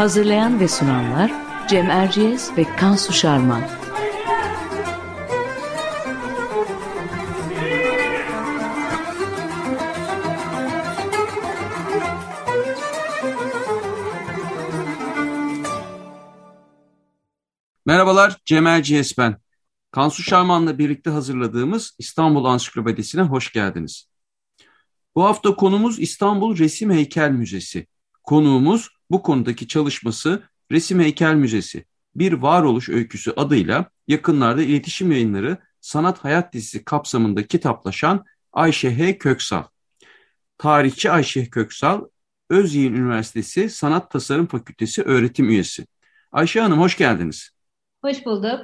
Hazırlayan ve sunanlar Cem Erciyes ve Kansu Şarman. Merhabalar, Cem Erciyes ben. Kansu Şarman'la birlikte hazırladığımız İstanbul Ansiklopedisi'ne hoş geldiniz. Bu hafta konumuz İstanbul Resim Heykel Müzesi. Konuğumuz bu konudaki çalışması Resim Heykel Müzesi. Bir Varoluş Öyküsü adıyla yakınlarda iletişim yayınları Sanat Hayat dizisi kapsamında kitaplaşan Ayşe H. Köksal. Tarihçi Ayşe Köksal, Özyeğin Üniversitesi Sanat Tasarım Fakültesi öğretim üyesi. Ayşe Hanım hoş geldiniz. Hoş bulduk.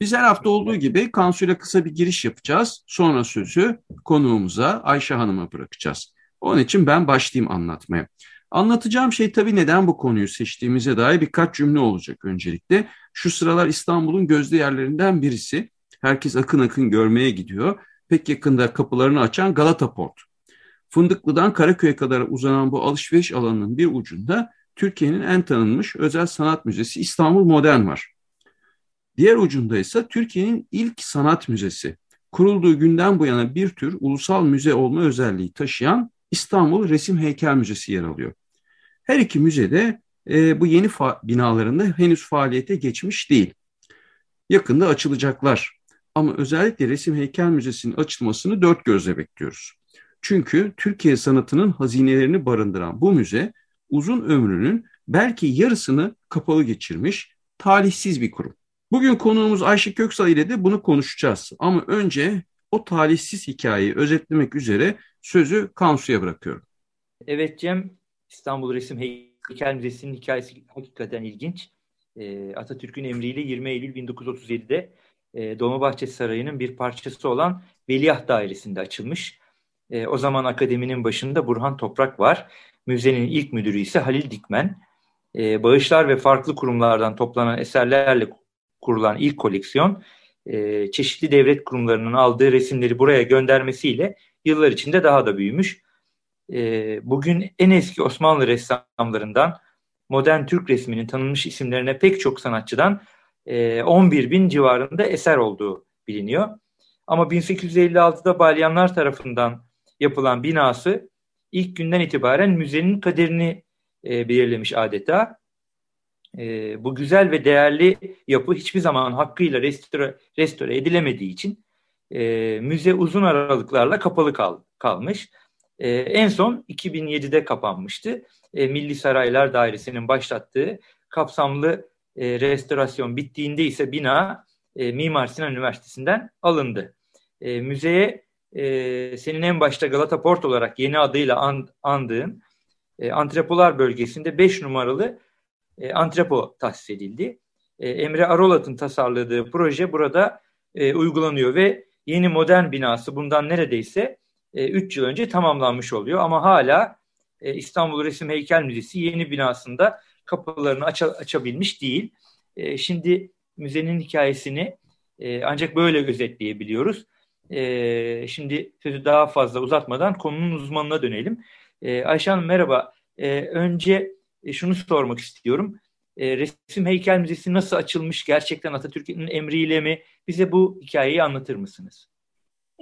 Biz her hafta olduğu gibi Kansu ile kısa bir giriş yapacağız. Sonra sözü konuğumuza Ayşe Hanım'a bırakacağız. Onun için ben başlayayım anlatmaya. Anlatacağım şey tabii neden bu konuyu seçtiğimize dair birkaç cümle olacak öncelikle. Şu sıralar İstanbul'un gözde yerlerinden birisi. Herkes akın akın görmeye gidiyor. Pek yakında kapılarını açan Galata Port. Fındıklı'dan Karaköy'e kadar uzanan bu alışveriş alanının bir ucunda Türkiye'nin en tanınmış özel sanat müzesi İstanbul Modern var. Diğer ucunda ise Türkiye'nin ilk sanat müzesi. Kurulduğu günden bu yana bir tür ulusal müze olma özelliği taşıyan İstanbul Resim Heykel Müzesi yer alıyor. Her iki müzede e, bu yeni binalarında henüz faaliyete geçmiş değil. Yakında açılacaklar. Ama özellikle Resim Heykel Müzesi'nin açılmasını dört gözle bekliyoruz. Çünkü Türkiye sanatının hazinelerini barındıran bu müze uzun ömrünün belki yarısını kapalı geçirmiş talihsiz bir kurum. Bugün konuğumuz Ayşe Köksal ile de bunu konuşacağız. Ama önce o talihsiz hikayeyi özetlemek üzere sözü Kansu'ya bırakıyorum. Evet Cem, İstanbul Resim Heykel Müzesi'nin hikayesi hakikaten ilginç. Ee, Atatürk'ün emriyle 20 Eylül 1937'de e, Dolmabahçe Sarayı'nın bir parçası olan Veliaht Dairesi'nde açılmış. E, o zaman akademinin başında Burhan Toprak var. Müzenin ilk müdürü ise Halil Dikmen. E, bağışlar ve farklı kurumlardan toplanan eserlerle kurulan ilk koleksiyon e, çeşitli devlet kurumlarının aldığı resimleri buraya göndermesiyle yıllar içinde daha da büyümüş. E, bugün en eski Osmanlı ressamlarından modern Türk resminin tanınmış isimlerine pek çok sanatçıdan e, 11 bin civarında eser olduğu biliniyor. Ama 1856'da Balyanlar tarafından yapılan binası ilk günden itibaren müzenin kaderini e, belirlemiş adeta e, bu güzel ve değerli yapı hiçbir zaman hakkıyla restore, restore edilemediği için e, müze uzun aralıklarla kapalı kal, kalmış. E, en son 2007'de kapanmıştı. E, Milli Saraylar Dairesi'nin başlattığı kapsamlı e, restorasyon bittiğinde ise bina e, Mimar Sinan Üniversitesi'nden alındı. E, müzeye e, senin en başta Galata Port olarak yeni adıyla and, andığın e, Antrepolar bölgesinde 5 numaralı e, antrepo tahsis edildi. E, Emre Arolat'ın tasarladığı proje burada e, uygulanıyor ve yeni modern binası bundan neredeyse 3 e, yıl önce tamamlanmış oluyor. Ama hala e, İstanbul Resim Heykel Müzesi yeni binasında kapılarını aç açabilmiş değil. E, şimdi müzenin hikayesini ancak böyle özetleyebiliyoruz. Şimdi sözü daha fazla uzatmadan konunun uzmanına dönelim. Ayşe Hanım merhaba. Önce şunu sormak istiyorum. Resim Heykel Müzesi nasıl açılmış? Gerçekten Atatürk'ün emriyle mi? Bize bu hikayeyi anlatır mısınız?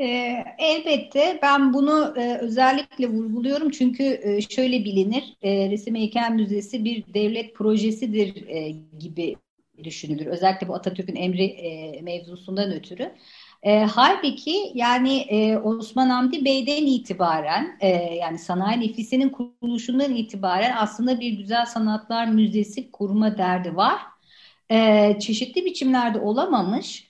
E, elbette ben bunu e, özellikle vurguluyorum çünkü e, şöyle bilinir e, Resim Heykel Müzesi bir devlet projesidir gibi düşünülür. Özellikle bu Atatürk'ün emri mevzusundan ötürü. Halbuki yani Osman Hamdi Bey'den itibaren yani sanayi nefisinin kuruluşundan itibaren aslında bir güzel sanatlar müzesi kurma derdi var. E, çeşitli biçimlerde olamamış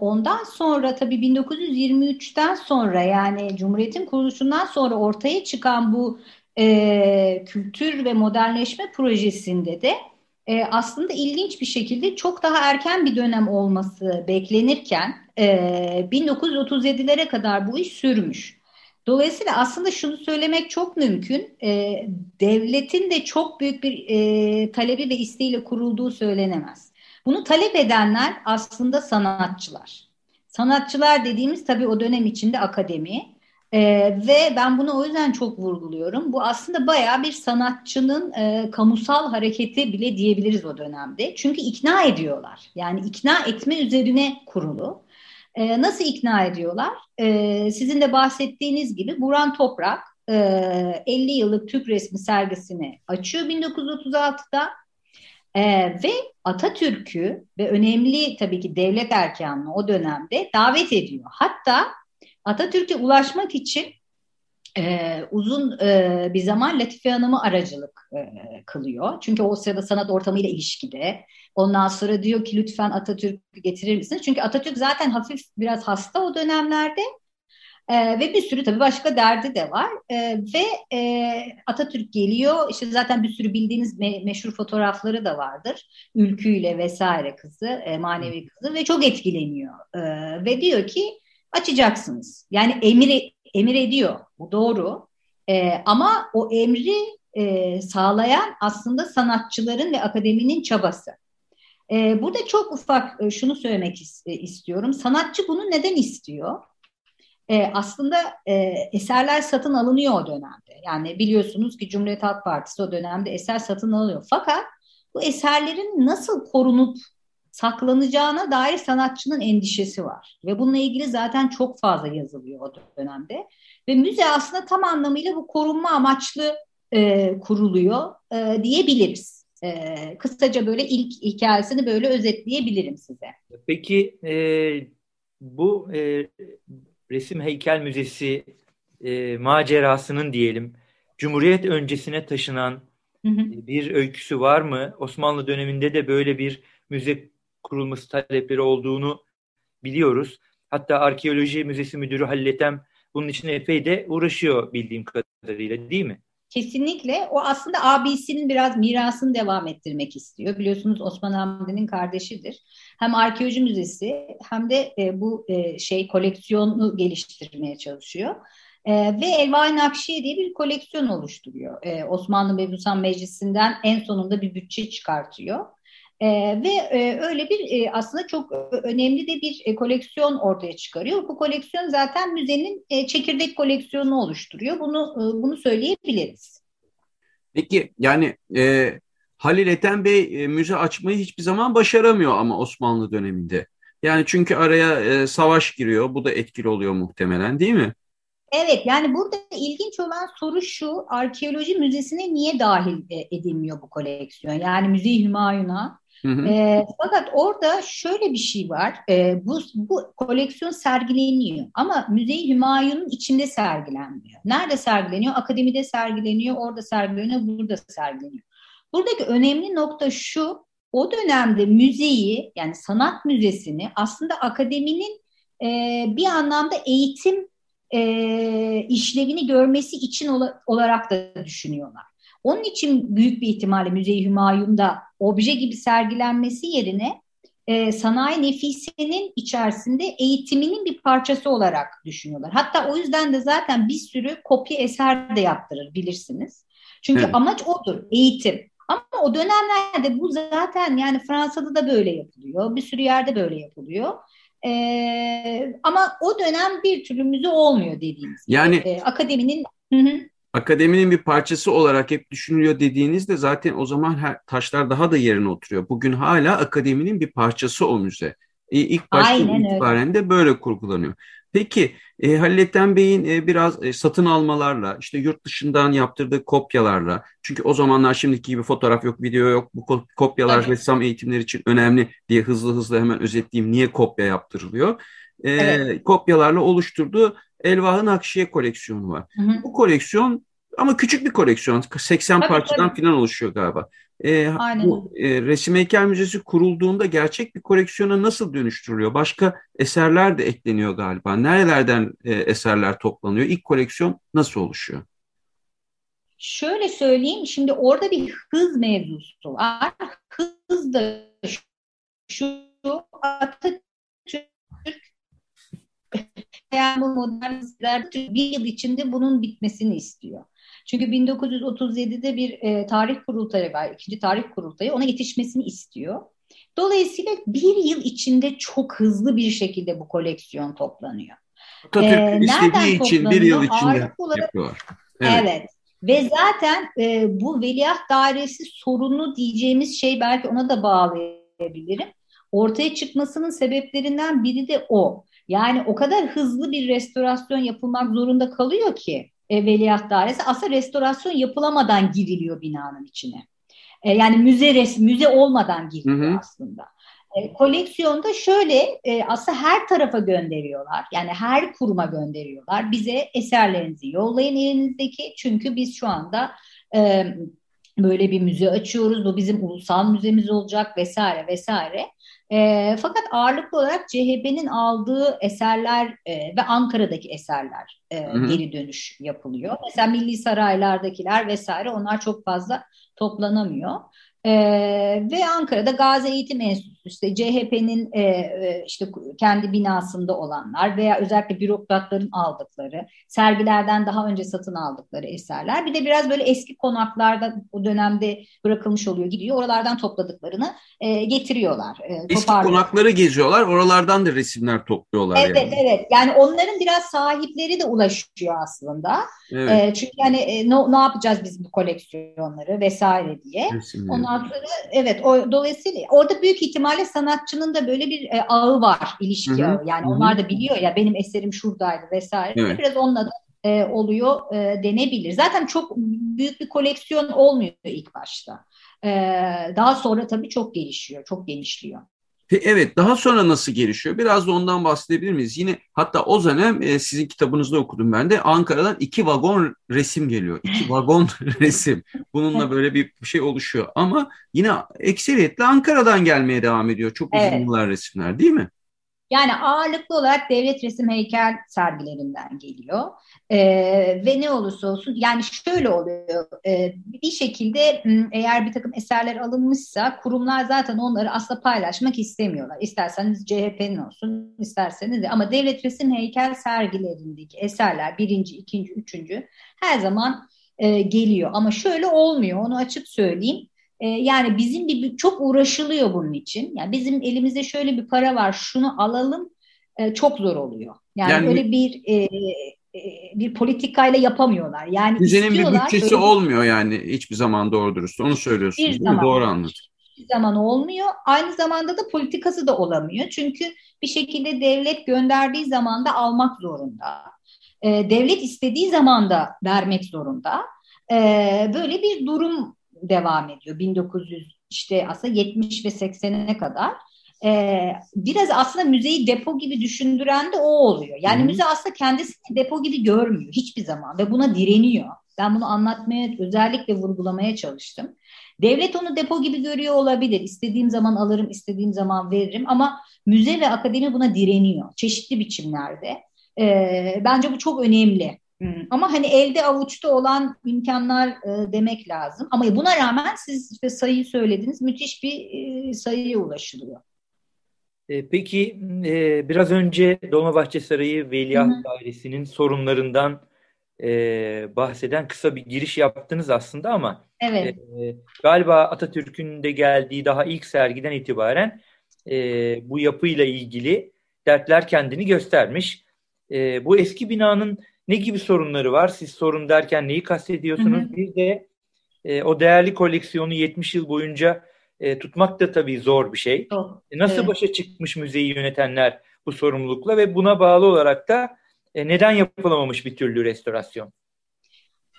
Ondan sonra tabii 1923'ten sonra yani Cumhuriyet'in kuruluşundan sonra ortaya çıkan bu e, kültür ve modernleşme projesinde de e, aslında ilginç bir şekilde çok daha erken bir dönem olması beklenirken e, 1937'lere kadar bu iş sürmüş. Dolayısıyla aslında şunu söylemek çok mümkün. E, devletin de çok büyük bir e, talebi ve isteğiyle kurulduğu söylenemez. Bunu talep edenler aslında sanatçılar. Sanatçılar dediğimiz tabii o dönem içinde akademi. E, ve ben bunu o yüzden çok vurguluyorum. Bu aslında bayağı bir sanatçının e, kamusal hareketi bile diyebiliriz o dönemde. Çünkü ikna ediyorlar. Yani ikna etme üzerine kurulu. E, nasıl ikna ediyorlar? E, sizin de bahsettiğiniz gibi Buran Toprak e, 50 yıllık Türk resmi sergisini açıyor 1936'da. Ee, ve Atatürk'ü ve önemli tabii ki devlet erkanını o dönemde davet ediyor. Hatta Atatürk'e ulaşmak için e, uzun e, bir zaman Latife Hanım'ı aracılık e, kılıyor. Çünkü o sırada sanat ortamıyla ilişkide. Ondan sonra diyor ki lütfen Atatürk'ü getirir misiniz? Çünkü Atatürk zaten hafif biraz hasta o dönemlerde. E, ve bir sürü tabii başka derdi de var. E, ve e, Atatürk geliyor. İşte zaten bir sürü bildiğiniz me- meşhur fotoğrafları da vardır. Ülküyle vesaire kızı, e, manevi kızı ve çok etkileniyor. E, ve diyor ki açacaksınız. Yani emir, emir ediyor. Bu doğru. E, ama o emri e, sağlayan aslında sanatçıların ve akademinin çabası. E, burada çok ufak e, şunu söylemek is, e, istiyorum. Sanatçı bunu neden istiyor? E, aslında e, eserler satın alınıyor o dönemde. Yani biliyorsunuz ki Cumhuriyet Halk Partisi o dönemde eser satın alıyor. Fakat bu eserlerin nasıl korunup saklanacağına dair sanatçının endişesi var. Ve bununla ilgili zaten çok fazla yazılıyor o dönemde. Ve müze aslında tam anlamıyla bu korunma amaçlı e, kuruluyor e, diyebiliriz. E, kısaca böyle ilk hikayesini böyle özetleyebilirim size. Peki e, bu e, Resim Heykel Müzesi e, macerasının diyelim Cumhuriyet öncesine taşınan hı hı. bir öyküsü var mı? Osmanlı döneminde de böyle bir müze kurulması talepleri olduğunu biliyoruz. Hatta Arkeoloji Müzesi Müdürü Halil Ethem bunun için epey de uğraşıyor bildiğim kadarıyla değil mi? Kesinlikle. O aslında abisinin biraz mirasını devam ettirmek istiyor. Biliyorsunuz Osman Hamdi'nin kardeşidir. Hem arkeoloji müzesi hem de e, bu e, şey koleksiyonu geliştirmeye çalışıyor. E, ve Elvai Nakşiye diye bir koleksiyon oluşturuyor. E, Osmanlı Mebusan Meclisi'nden en sonunda bir bütçe çıkartıyor. E, ve e, öyle bir e, aslında çok önemli de bir e, koleksiyon ortaya çıkarıyor. Bu koleksiyon zaten müzenin e, çekirdek koleksiyonunu oluşturuyor. Bunu e, bunu söyleyebiliriz. Peki yani e, Halil Ethem Bey e, müze açmayı hiçbir zaman başaramıyor ama Osmanlı döneminde. Yani çünkü araya e, savaş giriyor. Bu da etkili oluyor muhtemelen değil mi? Evet yani burada ilginç olan soru şu arkeoloji müzesine niye dahil e, edilmiyor bu koleksiyon? Yani Müze-i Hümayun'a Hı hı. E, fakat orada şöyle bir şey var. E, bu, bu koleksiyon sergileniyor ama Müze-i Hümayun'un içinde sergilenmiyor. Nerede sergileniyor? Akademide sergileniyor, orada sergileniyor, burada sergileniyor. Buradaki önemli nokta şu, o dönemde müzeyi yani sanat müzesini aslında akademinin e, bir anlamda eğitim e, işlevini görmesi için ola, olarak da düşünüyorlar. Onun için büyük bir ihtimalle Müze-i Hümayun'da obje gibi sergilenmesi yerine e, sanayi nefisinin içerisinde eğitiminin bir parçası olarak düşünüyorlar. Hatta o yüzden de zaten bir sürü kopya eser de yaptırır bilirsiniz. Çünkü evet. amaç odur, eğitim. Ama o dönemlerde bu zaten yani Fransa'da da böyle yapılıyor. Bir sürü yerde böyle yapılıyor. Ee, ama o dönem bir türlü müze olmuyor dediğimiz Yani ee, akademinin hı hı akademinin bir parçası olarak hep düşünülüyor dediğinizde zaten o zaman her, taşlar daha da yerine oturuyor. Bugün hala akademinin bir parçası o müze. E, ilk başta itibaren de böyle kurgulanıyor. Peki e, Halil Bey'in e, biraz e, satın almalarla işte yurt dışından yaptırdığı kopyalarla çünkü o zamanlar şimdiki gibi fotoğraf yok video yok bu kopyalar evet. ressam eğitimleri için önemli diye hızlı hızlı hemen özetleyeyim niye kopya yaptırılıyor. E, evet. Kopyalarla oluşturduğu Elvah'ın Akşiye koleksiyonu var. Hı hı. Bu koleksiyon ama küçük bir koleksiyon. 80 Tabii, parçadan tabii. falan oluşuyor galiba. E, Aynen bu e, Resim Heykel Müzesi kurulduğunda gerçek bir koleksiyona nasıl dönüştürülüyor? Başka eserler de ekleniyor galiba. Nerelerden e, eserler toplanıyor? İlk koleksiyon nasıl oluşuyor? Şöyle söyleyeyim, şimdi orada bir hız mevzusu var. Hız da şu Atatürk yani bu modern bir yıl içinde bunun bitmesini istiyor. Çünkü 1937'de bir e, tarih kurultayı var, ikinci tarih kurultayı ona yetişmesini istiyor. Dolayısıyla bir yıl içinde çok hızlı bir şekilde bu koleksiyon toplanıyor. Atatürk Ee, istediği için bir yıl içinde olarak- yapıyorlar. Evet. Evet. Ve zaten e, bu veliaht dairesi sorunu diyeceğimiz şey belki ona da bağlayabilirim. Ortaya çıkmasının sebeplerinden biri de o. Yani o kadar hızlı bir restorasyon yapılmak zorunda kalıyor ki e, veliaht dairesi aslında restorasyon yapılamadan giriliyor binanın içine. E, yani müze res, müze olmadan giriliyor Hı hı. aslında. E, koleksiyonda şöyle e, aslında her tarafa gönderiyorlar. Yani her kuruma gönderiyorlar. Bize eserlerinizi yollayın elinizdeki. Çünkü biz şu anda e, böyle bir müze açıyoruz. Bu bizim ulusal müzemiz olacak vesaire vesaire. E, fakat ağırlıklı olarak CHP'nin aldığı eserler e, ve Ankara'daki eserler e, geri dönüş yapılıyor. Mesela Milli Saraylar'dakiler vesaire onlar çok fazla toplanamıyor. Ee, ve Ankara'da Gazi Eğitim Enstitüsü işte CHP'nin e, e, işte kendi binasında olanlar veya özellikle bürokratların aldıkları sergilerden daha önce satın aldıkları eserler bir de biraz böyle eski konaklarda o dönemde bırakılmış oluyor gidiyor oralardan topladıklarını e, getiriyorlar e, Eski konakları geziyorlar. Oralardan da resimler topluyorlar. Evet yani. evet yani onların biraz sahipleri de ulaşıyor aslında. Evet. E, çünkü hani e, ne, ne yapacağız biz bu koleksiyonları vesaire diye. resimleri. Ondan sonra evet o dolayısıyla orada büyük ihtimalle sanatçının da böyle bir e, ağı var, ilişki ağı. Yani hı hı. onlar da biliyor ya benim eserim şuradaydı vesaire. Evet. Biraz onunla da e, oluyor e, denebilir. Zaten çok büyük bir koleksiyon olmuyor ilk başta. E, daha sonra tabii çok gelişiyor, çok genişliyor. Pe- Evet, daha sonra nasıl gelişiyor? Biraz da ondan bahsedebilir miyiz? Yine hatta o dönem e, sizin kitabınızda okudum ben de Ankara'dan iki vagon resim geliyor. İki vagon resim. Bununla böyle bir şey oluşuyor. Ama yine ekseriyetle Ankara'dan gelmeye devam ediyor. Çok uzun Evet. yıllar resimler değil mi? Yani ağırlıklı olarak devlet resim heykel sergilerinden geliyor. Ee, ve ne olursa olsun yani şöyle oluyor e, bir şekilde eğer bir takım eserler alınmışsa kurumlar zaten onları asla paylaşmak istemiyorlar. İsterseniz CHP'nin olsun isterseniz de ama devlet resim heykel sergilerindeki eserler birinci, ikinci, üçüncü her zaman e, geliyor. Ama şöyle olmuyor onu açık söyleyeyim. E, yani bizim bir çok uğraşılıyor bunun için. Yani bizim elimizde şöyle bir para var, şunu alalım e, çok zor oluyor. Yani, Yani- öyle bir e, e, bir politikayla yapamıyorlar. Yani Müzenin bir bütçesi şöyle olmuyor yani hiçbir zaman doğru dürüst. Onu söylüyorsunuz Bir zaman. Doğru anladım. hiçbir zaman olmuyor. Aynı zamanda da politikası da olamıyor. Çünkü bir şekilde devlet gönderdiği zaman da almak zorunda. E, devlet istediği zaman da vermek zorunda. E, böyle bir durum devam ediyor. 1900 işte aslında 70 ve 80'e kadar. E, biraz aslında müzeyi depo gibi düşündüren de o oluyor. Yani hı. müze aslında kendisini depo gibi görmüyor hiçbir zaman ve buna direniyor. Ben bunu anlatmaya özellikle vurgulamaya çalıştım. Devlet onu depo gibi görüyor olabilir. İstediğim zaman alırım, istediğim zaman veririm ama müze ve akademi buna direniyor. Çeşitli biçimlerde. Ee, bence bu çok önemli. Ama hani elde avuçta olan imkanlar e, demek lazım. Ama buna rağmen siz işte sayıyı söylediniz. Müthiş bir e, sayıya ulaşılıyor. E, Peki e, biraz önce Dolmabahçe Sarayı Veliaht hı. Dairesi'nin sorunlarından e, bahseden kısa bir giriş yaptınız aslında ama Evet. e, galiba Atatürk'ün de geldiği daha ilk sergiden itibaren e, bu yapıyla ilgili dertler kendini göstermiş. E, bu eski binanın ne gibi sorunları var? Siz sorun derken neyi kastediyorsunuz? Hı hı. Bir de e, o değerli koleksiyonu 70 yıl boyunca e, tutmak da tabii zor bir şey. E, Nasıl Evet. başa çıkmış müzeyi yönetenler bu sorumlulukla ve buna bağlı olarak da e, neden yapılamamış bir türlü restorasyon?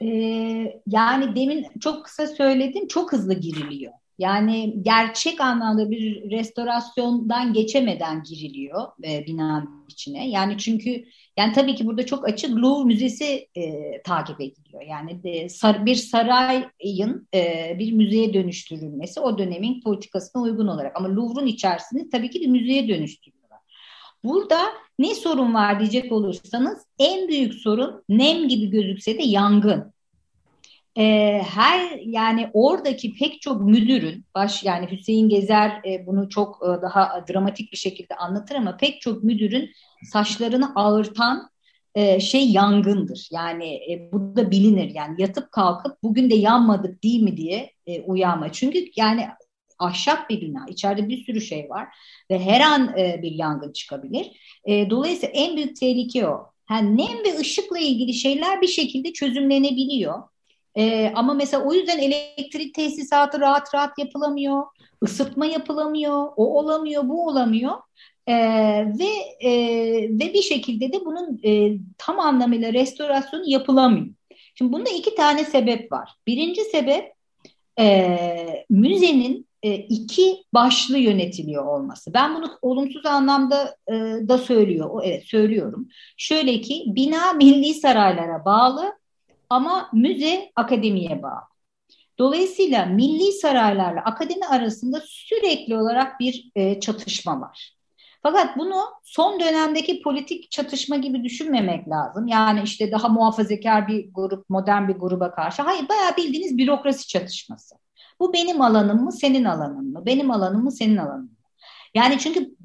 Ee, yani demin çok kısa söyledim çok hızlı giriliyor. Yani gerçek anlamda bir restorasyondan geçemeden giriliyor e, binanın içine. Yani çünkü yani tabii ki burada çok açık Louvre Müzesi e, takip ediliyor. Yani de, sar, bir sarayın e, bir müzeye dönüştürülmesi o dönemin politikasına uygun olarak. Ama Louvre'un içerisinde tabii ki bir müzeye dönüştürüyorlar. Burada ne sorun var diyecek olursanız en büyük sorun nem gibi gözükse de yangın e, her yani oradaki pek çok müdürün baş yani Hüseyin Gezer e, bunu çok e, daha dramatik bir şekilde anlatır ama pek çok müdürün saçlarını ağırtan e, şey yangındır. Yani e, bu da bilinir yani yatıp kalkıp bugün de yanmadık değil mi diye e, uyanma. Çünkü yani ahşap bir bina. içeride bir sürü şey var ve her an e, bir yangın çıkabilir. E, dolayısıyla en büyük tehlike o. Yani nem ve ışıkla ilgili şeyler bir şekilde çözümlenebiliyor. E, ama mesela o yüzden elektrik tesisatı rahat rahat yapılamıyor. ısıtma yapılamıyor. O olamıyor, bu olamıyor. E, ve e, ve bir şekilde de bunun e, tam anlamıyla restorasyonu yapılamıyor. Şimdi bunda iki tane sebep var. Birinci sebep e, müzenin e, iki başlı yönetiliyor olması. Ben bunu olumsuz anlamda e, da söylüyor. Evet söylüyorum. Şöyle ki bina milli saraylara bağlı ama müze akademiye bağlı. Dolayısıyla milli saraylarla akademi arasında sürekli olarak bir e, çatışma var. Fakat bunu son dönemdeki politik çatışma gibi düşünmemek lazım. Yani işte daha muhafazakar bir grup, modern bir gruba karşı. Hayır, bayağı bildiğiniz bürokrasi çatışması. Bu benim alanım mı, senin alanın mı? Benim alanım mı, senin alanın mı? Yani çünkü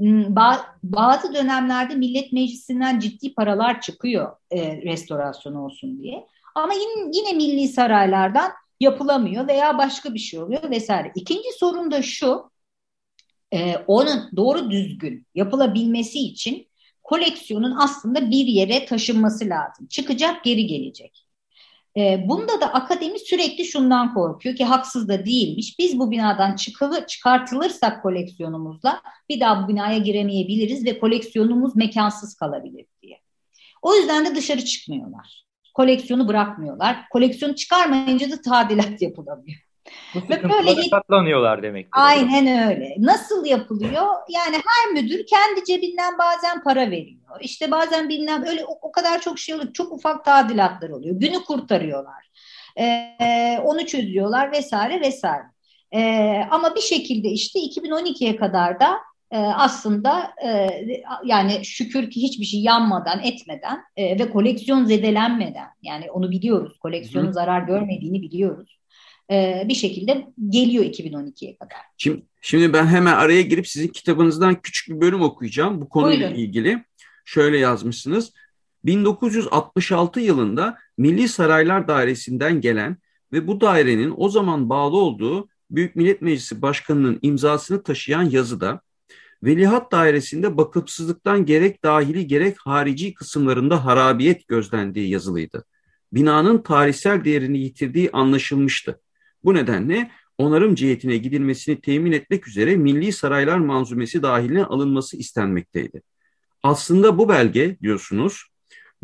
bazı dönemlerde Millet Meclisi'nden ciddi paralar çıkıyor e, restorasyon olsun diye. Ama yine, yine milli saraylardan yapılamıyor veya başka bir şey oluyor vesaire. İkinci sorun da şu, e, onun doğru düzgün yapılabilmesi için koleksiyonun aslında bir yere taşınması lazım. Çıkacak geri gelecek. E, bunda da akademi sürekli şundan korkuyor ki haksız da değilmiş. Biz bu binadan çıkılı, çıkartılırsak koleksiyonumuzla bir daha bu binaya giremeyebiliriz ve koleksiyonumuz mekansız kalabilir diye. O yüzden de dışarı çıkmıyorlar koleksiyonu bırakmıyorlar. Koleksiyonu çıkarmayınca da tadilat yapılamıyor. Bu Ve böyle katlanıyorlar demek. Aynen öyle. Nasıl yapılıyor? Yani her müdür kendi cebinden bazen para veriyor. İşte bazen bilmem öyle o, o kadar çok şey oluyor. Çok ufak tadilatlar oluyor. Günü kurtarıyorlar. Ee, onu çözüyorlar vesaire vesaire. Ee, ama bir şekilde işte 2012'ye kadar da e, aslında e, yani şükür ki hiçbir şey yanmadan etmeden e, ve koleksiyon zedelenmeden yani onu biliyoruz koleksiyonun Hı. zarar görmediğini biliyoruz e, bir şekilde geliyor 2012'ye kadar. Şimdi, şimdi ben hemen araya girip sizin kitabınızdan küçük bir bölüm okuyacağım bu konuyla Buyurun. ilgili. Şöyle yazmışsınız. 1966 yılında Milli Saraylar Dairesi'nden gelen ve bu dairenin o zaman bağlı olduğu Büyük Millet Meclisi Başkanı'nın imzasını taşıyan yazıda Velihat dairesinde bakımsızlıktan gerek dahili gerek harici kısımlarında harabiyet gözlendiği yazılıydı. Binanın tarihsel değerini yitirdiği anlaşılmıştı. Bu nedenle onarım cihetine gidilmesini temin etmek üzere Milli Saraylar Manzumesi dahiline alınması istenmekteydi. Aslında bu belge diyorsunuz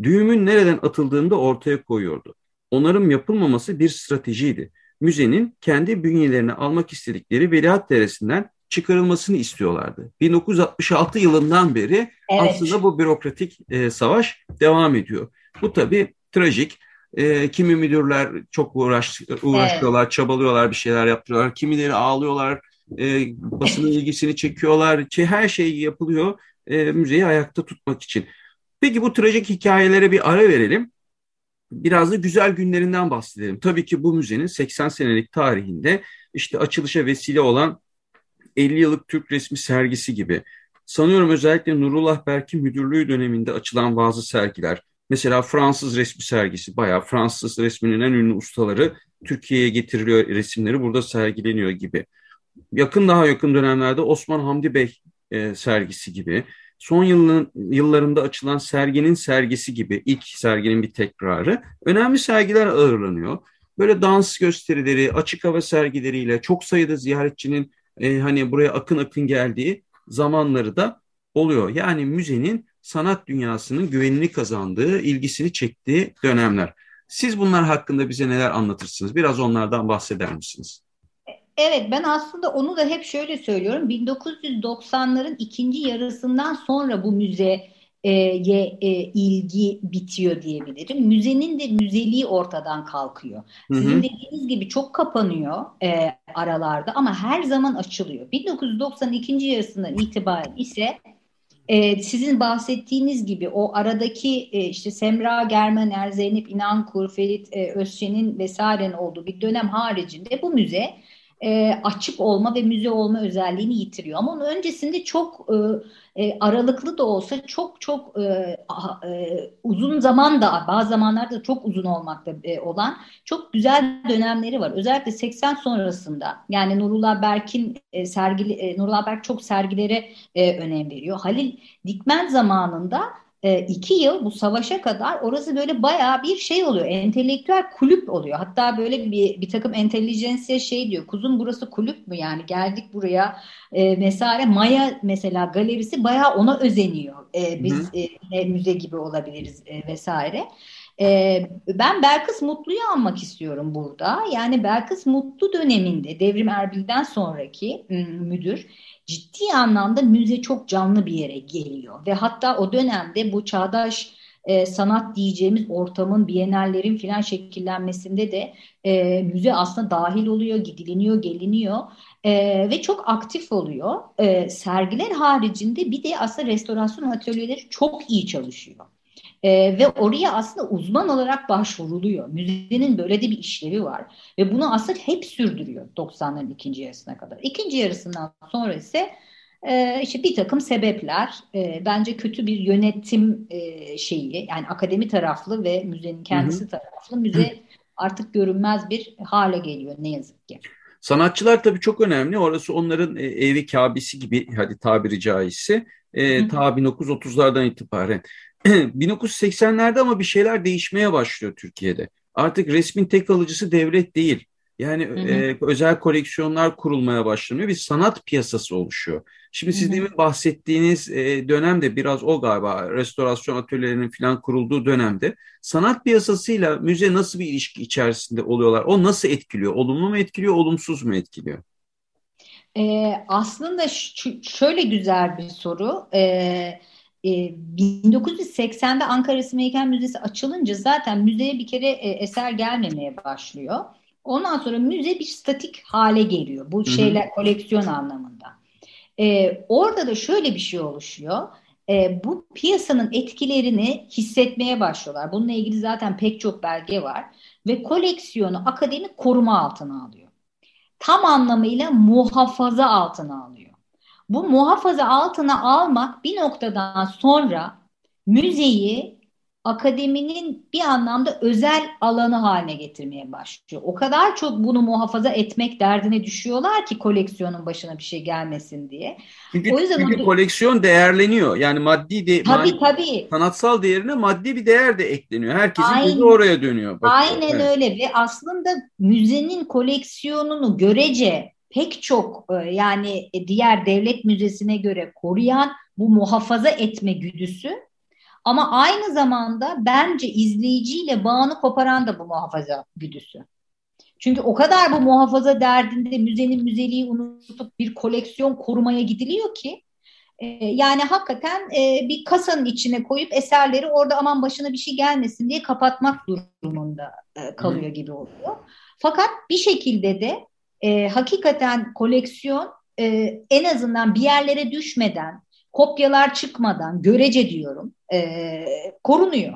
düğümün nereden atıldığını da ortaya koyuyordu. Onarım yapılmaması bir stratejiydi. Müzenin kendi bünyelerine almak istedikleri Velihat Deresi'nden çıkarılmasını istiyorlardı. 1966 yılından beri evet. aslında bu bürokratik e, savaş devam ediyor. Bu tabii trajik. E, kimi müdürler çok uğraş, uğraşıyorlar, evet. çabalıyorlar, bir şeyler yaptırıyorlar. Kimileri ağlıyorlar, e, basının ilgisini çekiyorlar. Her şey yapılıyor e, müzeyi ayakta tutmak için. Peki bu trajik hikayelere bir ara verelim. Biraz da güzel günlerinden bahsedelim. Tabii ki bu müzenin 80 senelik tarihinde işte açılışa vesile olan 50 yıllık Türk resmi sergisi gibi. Sanıyorum özellikle Nurullah Berk'in müdürlüğü döneminde açılan bazı sergiler. Mesela Fransız resmi sergisi bayağı Fransız resminin en ünlü ustaları Türkiye'ye getiriliyor resimleri burada sergileniyor gibi. Yakın daha yakın dönemlerde Osman Hamdi Bey e, sergisi gibi. Son yılın, yıllarında açılan serginin sergisi gibi ilk serginin bir tekrarı. Önemli sergiler ağırlanıyor. Böyle dans gösterileri, açık hava sergileriyle çok sayıda ziyaretçinin e, hani buraya akın akın geldiği zamanları da oluyor. Yani müzenin sanat dünyasının güvenini kazandığı, ilgisini çektiği dönemler. Siz bunlar hakkında bize neler anlatırsınız? Biraz onlardan bahseder misiniz? Evet ben aslında onu da hep şöyle söylüyorum. 1990'ların ikinci yarısından sonra bu müze e, e, ilgi bitiyor diyebilirim. Müzenin de müzeliği ortadan kalkıyor. Sizin hı hı. dediğiniz gibi çok kapanıyor e, aralarda ama her zaman açılıyor. 1992. yarısından itibaren ise e, sizin bahsettiğiniz gibi o aradaki e, işte Semra Germener, Zeynep İnankur, Ferit e, Özçen'in vesairenin olduğu bir dönem haricinde bu müze e, açık olma ve müze olma özelliğini yitiriyor. Ama onun öncesinde çok e, e, aralıklı da olsa çok çok e, e, uzun zaman da bazı zamanlarda çok uzun olmakta e, olan çok güzel dönemleri var. Özellikle 80 sonrasında yani Nurullah Berk'in e, sergili e, Nurullah Berk çok sergilere e, önem veriyor. Halil Dikmen zamanında e, iki yıl bu savaşa kadar orası böyle bayağı bir şey oluyor. Entelektüel kulüp oluyor. Hatta böyle bir, bir takım entelijensiye şey diyor. Kuzum burası kulüp mü yani geldik buraya e, mesela Maya mesela galerisi bayağı ona özeniyor. E, biz e, müze gibi olabiliriz e, vesaire. E, ben Belkıs Mutlu'yu anmak istiyorum burada. Yani Belkıs Mutlu döneminde Devrim Erbil'den sonraki müdür ciddi anlamda müze çok canlı bir yere geliyor. Ve hatta o dönemde bu çağdaş e, sanat diyeceğimiz ortamın, bienallerin filan şekillenmesinde de e, müze aslında dahil oluyor, gidiliniyor, geliniyor e, ve çok aktif oluyor. E, sergiler haricinde bir de aslında restorasyon atölyeleri çok iyi çalışıyor. E, ve oraya aslında uzman olarak başvuruluyor. Müzenin böyle de bir işlevi var. Ve bunu aslında hep sürdürüyor 90'ların ikinci yarısına kadar. İkinci yarısından sonra ise e, işte bir takım sebepler, e, bence kötü bir yönetim e, şeyi, yani akademi taraflı ve müzenin kendisi hı hı. taraflı. Müze artık görünmez bir hale geliyor ne yazık ki. Sanatçılar tabii çok önemli. Orası onların e, evi kabisi gibi hadi tabiri caizse e, ta 1930'lardan itibaren. 1980'lerde ama bir şeyler değişmeye başlıyor Türkiye'de. Artık resmin tek alıcısı devlet değil. Yani hı hı. E, özel koleksiyonlar kurulmaya başlanıyor. Bir sanat piyasası oluşuyor. Şimdi siz demin bahsettiğiniz e, dönemde biraz o galiba restorasyon atölyelerinin falan kurulduğu dönemde sanat piyasasıyla müze nasıl bir ilişki içerisinde oluyorlar? O nasıl etkiliyor? Olumlu mu etkiliyor, olumsuz mu etkiliyor? Ee, aslında şöyle güzel bir soru. Ee, 1980'de e, Ankara Resim Heykel Müzesi açılınca zaten müzeye bir kere e, eser gelmemeye başlıyor. Ondan sonra müze bir statik hale geliyor. Bu şeyler Hı-hı. koleksiyon anlamında. Ee, orada da şöyle bir şey oluşuyor. Ee, bu piyasanın etkilerini hissetmeye başlıyorlar. Bununla ilgili zaten pek çok belge var. Ve koleksiyonu akademik koruma altına alıyor. Tam anlamıyla muhafaza altına alıyor. Bu muhafaza altına almak bir noktadan sonra müzeyi akademinin bir anlamda özel alanı haline getirmeye başlıyor. O kadar çok bunu muhafaza etmek derdine düşüyorlar ki koleksiyonun başına bir şey gelmesin diye. Çünkü, o yüzden çünkü koleksiyon değerleniyor. Yani maddi de tabii, maddi, tabii. sanatsal değerine maddi bir değer de ekleniyor. Herkesin Aynen. gözü oraya dönüyor. Bakıyor. Aynen evet. öyle ve aslında müzenin koleksiyonunu görece pek çok e, yani diğer devlet müzesine göre koruyan bu muhafaza etme güdüsü ama aynı zamanda bence izleyiciyle bağını koparan da bu muhafaza güdüsü. Çünkü o kadar bu muhafaza derdinde müzenin müzeliği unutup bir koleksiyon korumaya gidiliyor ki e, yani hakikaten e, bir kasanın içine koyup eserleri orada aman başına bir şey gelmesin diye kapatmak durumunda kalıyor gibi oluyor. Fakat bir şekilde de e, hakikaten koleksiyon e, en azından bir yerlere düşmeden, kopyalar çıkmadan, görece diyorum, e, korunuyor.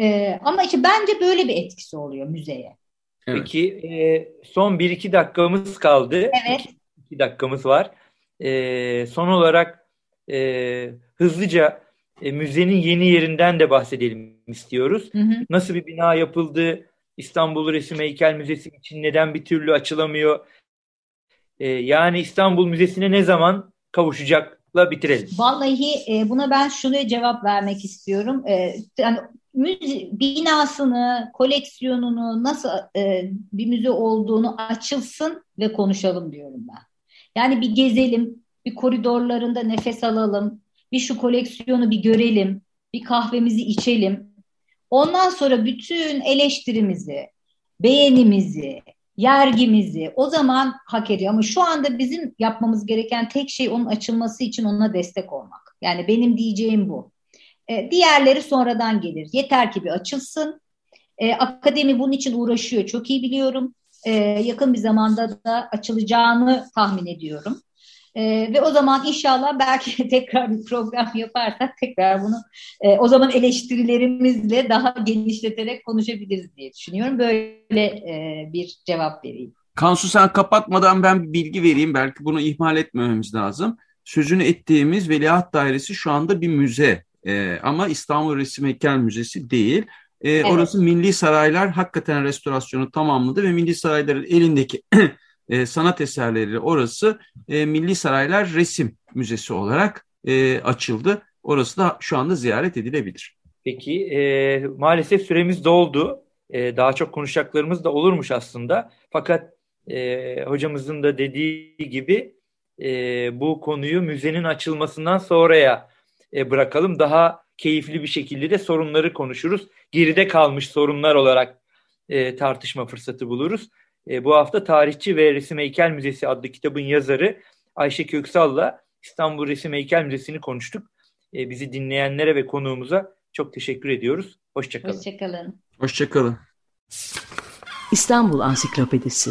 E, ama işte bence böyle bir etkisi oluyor müzeye. Evet. Peki e, son bir iki dakikamız kaldı. Evet. 2 dakikamız var. E, son olarak e, hızlıca e, müzenin yeni yerinden de bahsedelim istiyoruz. Hı hı. Nasıl bir bina yapıldı? İstanbul Resim Heykel Müzesi için neden bir türlü açılamıyor? E, yani İstanbul Müzesi'ne ne zaman kavuşacakla bitirelim. Vallahi e, buna ben şunu cevap vermek istiyorum. E, yani müze, binasını, koleksiyonunu nasıl e, bir müze olduğunu açılsın ve konuşalım diyorum ben. Yani bir gezelim, bir koridorlarında nefes alalım, bir şu koleksiyonu bir görelim, bir kahvemizi içelim. Ondan sonra bütün eleştirimizi, beğenimizi, yergimizi o zaman hak ediyor. Ama şu anda bizim yapmamız gereken tek şey onun açılması için ona destek olmak. Yani benim diyeceğim bu. E, diğerleri sonradan gelir. Yeter ki bir açılsın. E, akademi bunun için uğraşıyor. Çok iyi biliyorum. E, yakın bir zamanda da açılacağını tahmin ediyorum. E, ve o zaman inşallah belki tekrar bir program yaparsak tekrar bunu e, o zaman eleştirilerimizle daha genişleterek konuşabiliriz diye düşünüyorum. Böyle e, bir cevap vereyim. Kansu sen kapatmadan ben bir bilgi vereyim. Belki bunu ihmal etmememiz lazım. Sözünü ettiğimiz Veliaht Dairesi şu anda bir müze. E, ama İstanbul Resim Heykel Müzesi değil. E, evet. Orası Milli Saraylar hakikaten restorasyonu tamamladı ve Milli Sarayların elindeki e, sanat eserleri orası e, Milli Saraylar Resim Müzesi olarak e, açıldı. Orası da şu anda ziyaret edilebilir. Peki e, maalesef süremiz doldu. E, daha çok konuşacaklarımız da olurmuş aslında. Fakat e, hocamızın da dediği gibi e, bu konuyu müzenin açılmasından sonraya e, bırakalım. Daha keyifli bir şekilde de sorunları konuşuruz. Geride kalmış sorunlar olarak e, tartışma fırsatı buluruz. E, bu hafta Tarihçi ve Resim Heykel Müzesi adlı kitabın yazarı Ayşe Köksal'la İstanbul Resim Heykel Müzesi'ni konuştuk. E, bizi dinleyenlere ve konuğumuza çok teşekkür ediyoruz. Hoşçakalın. Hoşçakalın. Hoşçakalın. İstanbul Ansiklopedisi